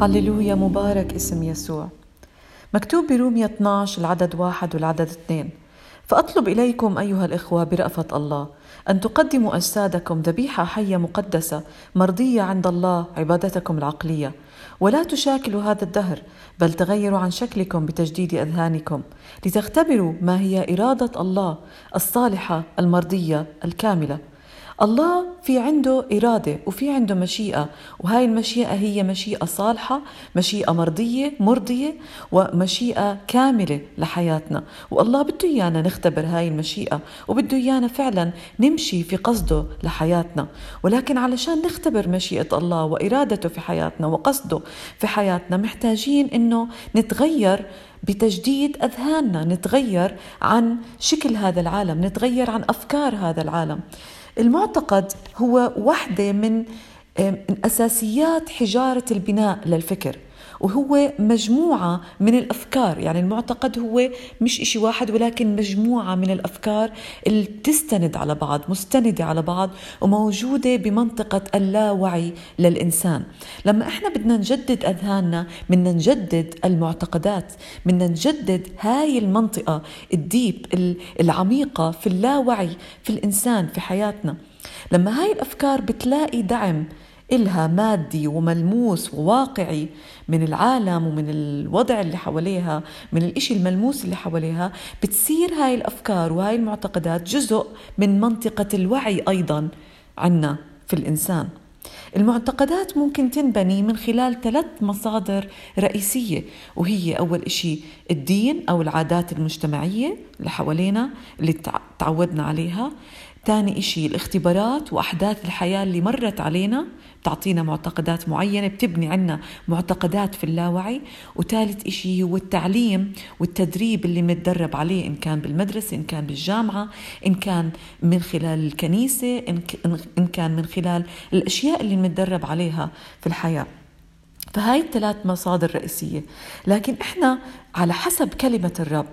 هللويا مبارك اسم يسوع. مكتوب برومية 12 العدد واحد والعدد اثنين. فأطلب إليكم أيها الإخوة برأفة الله أن تقدموا أجسادكم ذبيحة حية مقدسة مرضية عند الله عبادتكم العقلية. ولا تشاكلوا هذا الدهر بل تغيروا عن شكلكم بتجديد أذهانكم. لتختبروا ما هي إرادة الله الصالحة المرضية الكاملة. الله في عنده إرادة وفي عنده مشيئة وهاي المشيئة هي مشيئة صالحة مشيئة مرضية مرضية ومشيئة كاملة لحياتنا. والله بده إيانا نختبر هاي المشيئة وبده إيانا فعلا نمشي في قصده لحياتنا. ولكن علشان نختبر مشيئة الله وإرادته في حياتنا وقصده في حياتنا محتاجين إنه نتغير بتجديد أذهاننا نتغير عن شكل هذا العالم نتغير عن أفكار هذا العالم. المعتقد هو واحدة من أساسيات حجارة البناء للفكر. وهو مجموعة من الأفكار. يعني المعتقد هو مش إشي واحد ولكن مجموعة من الأفكار اللي تستند على بعض مستندة على بعض وموجودة بمنطقة اللاوعي للإنسان. لما إحنا بدنا نجدد أذهاننا بدنا نجدد المعتقدات بدنا نجدد هاي المنطقة الديب العميقة في اللاوعي في الإنسان في حياتنا. لما هاي الأفكار بتلاقي دعم إلها مادي وملموس وواقعي من العالم ومن الوضع اللي حواليها من الإشي الملموس اللي حواليها. بتصير هاي الأفكار وهاي المعتقدات جزء من منطقة الوعي أيضا عنا في الإنسان. المعتقدات ممكن تنبني من خلال ثلاث مصادر رئيسية وهي أول إشي الدين أو العادات المجتمعية اللي حوالينا اللي تعودنا عليها. ثاني إشي الاختبارات وأحداث الحياة اللي مرت علينا. بتعطينا معتقدات معينة بتبني عنا معتقدات في اللاوعي. وثالث إشي هو التعليم والتدريب اللي متدرب عليه إن كان بالمدرسة إن كان بالجامعة إن كان من خلال الكنيسة إن كان من خلال الأشياء اللي متدرب عليها في الحياة. فهاي الثلاث مصادر رئيسية. لكن إحنا على حسب كلمة الرب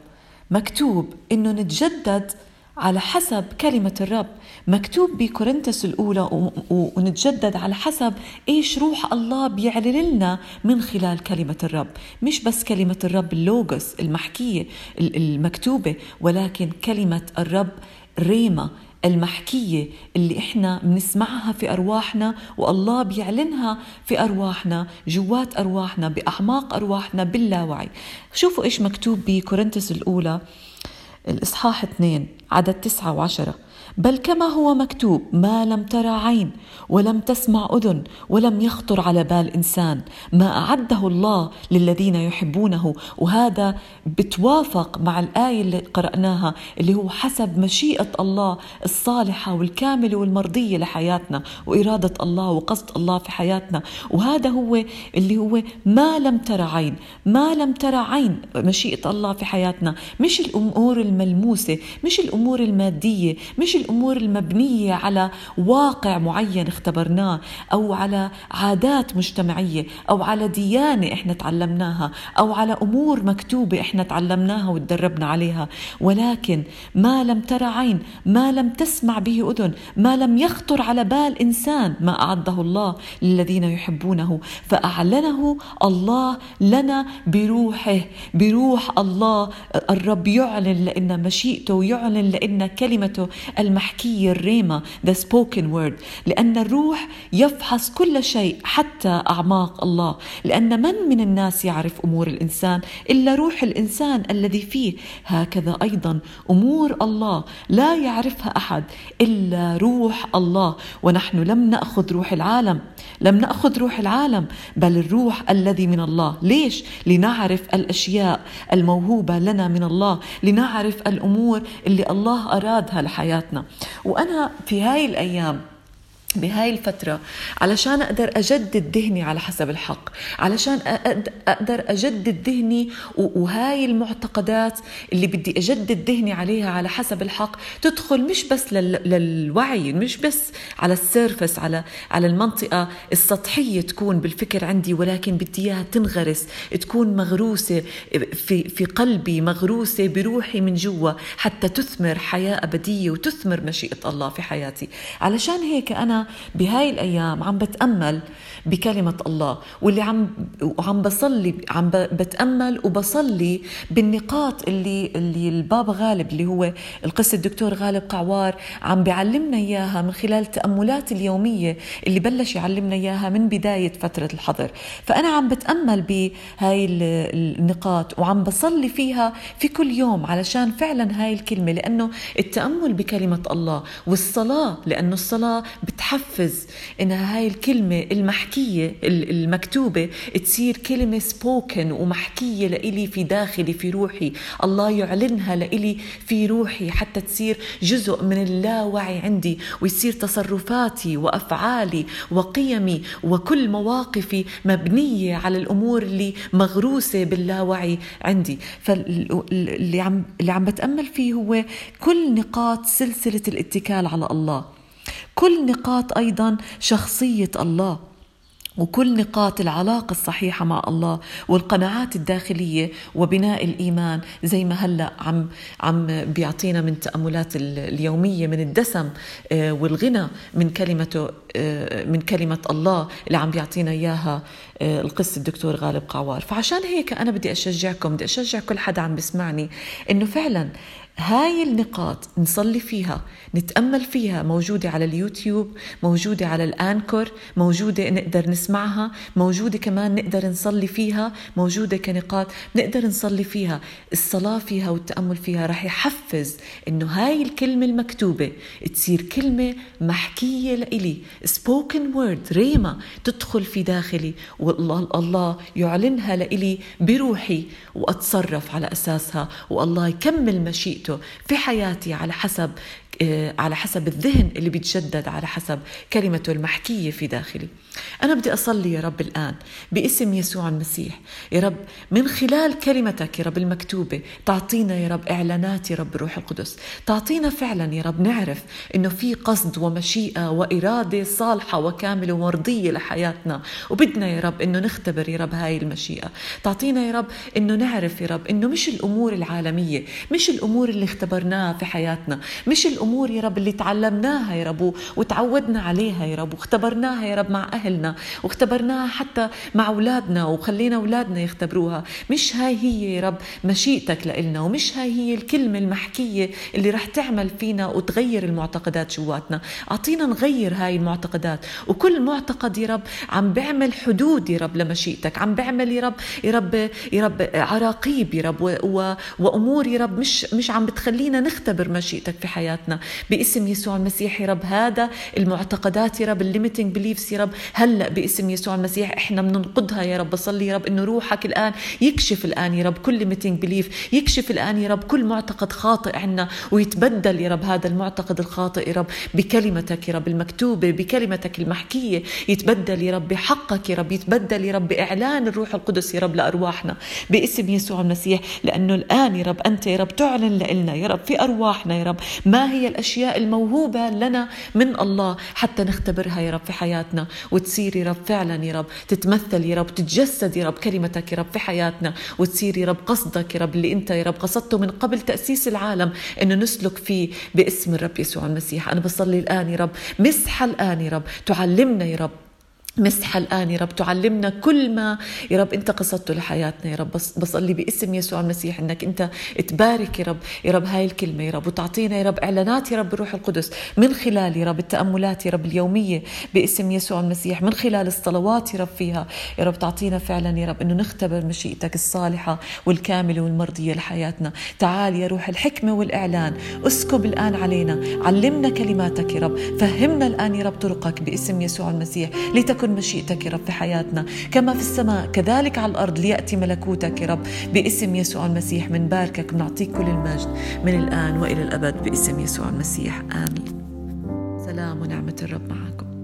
مكتوب إنه نتجدد على حسب كلمة الرب. مكتوب بكورنثس الأولى ونتجدد على حسب إيش روح الله بيعلن لنا من خلال كلمة الرب. مش بس كلمة الرب اللوغوس المحكية المكتوبة ولكن كلمة الرب ريما المحكية اللي إحنا بنسمعها في أرواحنا والله بيعلنها في أرواحنا جوات أرواحنا بأعماق أرواحنا باللاوعي. شوفوا إيش مكتوب بكورنثس الأولى. الإصحاح 2 عدد تسعة وعشرة. بل كما هو مكتوب ما لم ترى عين ولم تسمع أذن ولم يخطر على بال إنسان. ما أعده الله للذين يحبونه وهذا بتوافق مع الآية اللي قرأناها اللي هو حسب مشيئة الله الصالحة والكاملة والمرضية لحياتنا وإرادة الله وقصد الله في حياتنا. وهذا هو اللي هو ما لم ترى عين ما لم ترى عين مشيئة الله في حياتنا. مش الأمور الملموسة مش الأمور المادية مش الأمور المبنية على واقع معين اختبرناه أو على عادات مجتمعية أو على ديانة إحنا تعلمناها أو على أمور مكتوبة إحنا تعلمناها وتدربنا عليها. ولكن ما لم ترى عين ما لم تسمع به أذن ما لم يخطر على بال إنسان ما أعده الله للذين يحبونه. فأعلنه الله لنا بروحه بروح الله الرب يعلن لنا مشيئته ويعلن لنا كلمته المحكية الريما the spoken word لأن الروح يفحص كل شيء حتى أعماق الله. لأن من من الناس يعرف أمور الإنسان إلا روح الإنسان الذي فيه؟ هكذا أيضا أمور الله لا يعرفها أحد إلا روح الله. ونحن لم نأخذ روح العالم لم نأخذ روح العالم بل الروح الذي من الله ليش؟ لنعرف الأشياء الموهوبة لنا من الله لنعرف الأمور اللي الله أرادها لحياتنا وأنا في هاي الأيام بهاي الفترة علشان أقدر أجدد ذهني على حسب الحق علشان أقدر أجدد ذهني وهاي المعتقدات اللي بدي أجدد ذهني عليها على حسب الحق تدخل مش بس للوعي مش بس على السيرفس على على المنطقة السطحية تكون بالفكر عندي ولكن بدي إياها تنغرس تكون مغروسة في في قلبي مغروسة بروحي من جوا حتى تثمر حياة أبدية وتثمر مشيئة الله في حياتي. علشان هيك أنا بهاي الأيام عم بتأمل بكلمة الله واللي عم وعم بصلي عم بتأمل وبصلي بالنقاط اللي اللي البابا غالب اللي هو القس الدكتور غالب قعوار عم بيعلمنا إياها من خلال التأملات اليومية اللي بلش يعلمنا إياها من بداية فترة الحظر. فأنا عم بتأمل بهاي النقاط وعم بصلي فيها في كل يوم علشان فعلا هاي الكلمة لأنه التأمل بكلمة الله والصلاة لأنه الصلاة بتحفز إنها هاي الكلمة المحكية المكتوبة تصير كلمة سبوكن ومحكية لإلي في داخلي في روحي. الله يعلنها لإلي في روحي حتى تصير جزء من اللاوعي عندي ويصير تصرفاتي وأفعالي وقيمي وكل مواقفي مبنية على الأمور اللي مغروسة باللاوعي عندي. فاللي عم اللي عم بتأمل فيه هو كل نقاط سلسلة الاتكال على الله. كل نقاط أيضا شخصية الله وكل نقاط العلاقة الصحيحة مع الله والقناعات الداخلية وبناء الإيمان زي ما هلأ عم عم بيعطينا من تأملات اليومية من الدسم آه، والغنى من كلمته آه، من كلمة الله اللي عم بيعطينا إياها آه، القس الدكتور غالب قعوار. فعشان هيك أنا بدي أشجعكم بدي أشجع كل حدا عم بسمعني إنه فعلا هاي النقاط نصلي فيها نتأمل فيها موجودة على اليوتيوب موجودة على الآنكور موجودة نقدر نسمعها موجودة كمان نقدر نصلي فيها موجودة كنقاط نقدر نصلي فيها. الصلاة فيها والتأمل فيها رح يحفز إنه هاي الكلمة المكتوبة تصير كلمة محكية لإلي. Spoken word ريما تدخل في داخلي. والله الله يعلنها لإلي بروحي وأتصرف على أساسها. والله يكمل مشيئته بيته في حياتي على حسب على حسب الذهن اللي بيتجدد على حسب كلمته المحكية في داخلي. أنا بدي أصلي يا رب الآن باسم يسوع المسيح. يا رب من خلال كلمتك يا رب المكتوبة تعطينا يا رب إعلانات يا رب روح القدس. تعطينا فعلا يا رب نعرف إنه في قصد ومشيئة وإرادة صالحة وكاملة ومرضية لحياتنا. وبدنا يا رب إنه نختبر يا رب هاي المشيئة. تعطينا يا رب إنه نعرف يا رب إنه مش الأمور العالمية مش الأمور اللي اختبرناها في حياتنا مش الأمور يا رب اللي تعلمناها يا رب وتعودنا عليها يا رب واختبرناها يا رب مع أهل أهلنا واختبرناها حتى مع أولادنا وخلينا أولادنا يختبروها. مش هاي هي يا رب مشيئتك لإلنا ومش هاي هي الكلمة المحكية اللي رح تعمل فينا وتغير المعتقدات جواتنا. أعطينا نغير هاي المعتقدات وكل معتقد يا رب عم بيعمل حدود يا رب لمشيئتك عم بيعمل يا رب يا رب يا رب عراقيل يا رب و و وأمور يا رب مش مش عم بتخلينا نختبر مشيئتك في حياتنا. باسم يسوع المسيح يا رب هذا المعتقدات يا رب ال limiting beliefs يا رب هلا باسم يسوع المسيح إحنا بننقضها يا رب بصلي يا رب انه روحك الان يكشف الان يا رب كل limiting belief يكشف الان يا رب كل معتقد خاطئ عنا ويتبدل يا رب هذا المعتقد الخاطئ يا رب بكلمتك يا رب المكتوبه بكلمتك المحكيه يتبدل يا رب بحقك يا رب يتبدل يا رب باعلان الروح القدس يا رب لارواحنا باسم يسوع المسيح لأنه الان يا رب انت يا رب تعلن لنا يا رب في ارواحنا يا رب ما هي الاشياء الموهوبه لنا من الله حتى نختبرها يا رب في حياتنا وتصير يا رب فعلا يا رب تتمثل يا رب تتجسد يا رب كلمتك يا رب في حياتنا وتصير يا رب قصدك يا رب اللي انت يا رب قصدته من قبل تأسيس العالم انه نسلك فيه باسم الرب يسوع المسيح أنا بصلي الان يا رب مسحة الان يا رب تعلمنا يا رب مسحة الآن يا رب تعلمنا كل ما يا رب أنت قصدته لحياتنا يا رب بصلي باسم يسوع المسيح أنك أنت تبارك يا رب يا رب هاي الكلمة يا رب وتعطينا يا رب إعلانات يا رب بالروح القدس من خلال يا رب التأملات يا رب اليومية باسم يسوع المسيح من خلال الصلوات يا رب فيها يا رب تعطينا فعلا يا رب أنه نختبر مشيئتك الصالحة والكاملة والمرضية لحياتنا تعال يا روح الحكمة والإعلان اسكب الآن علينا علمنا كلماتك يا رب فهمنا الآن يا رب طرقك باسم يسوع المسيح لتكن لتكن مشيئتك يا رب في حياتنا. كما في السماء كذلك على الأرض ليأتي ملكوتك يا رب باسم يسوع المسيح. من باركك بنعطيك كل المجد من الآن وإلى الأبد باسم يسوع المسيح. آمين. سلام ونعمة الرب معكم.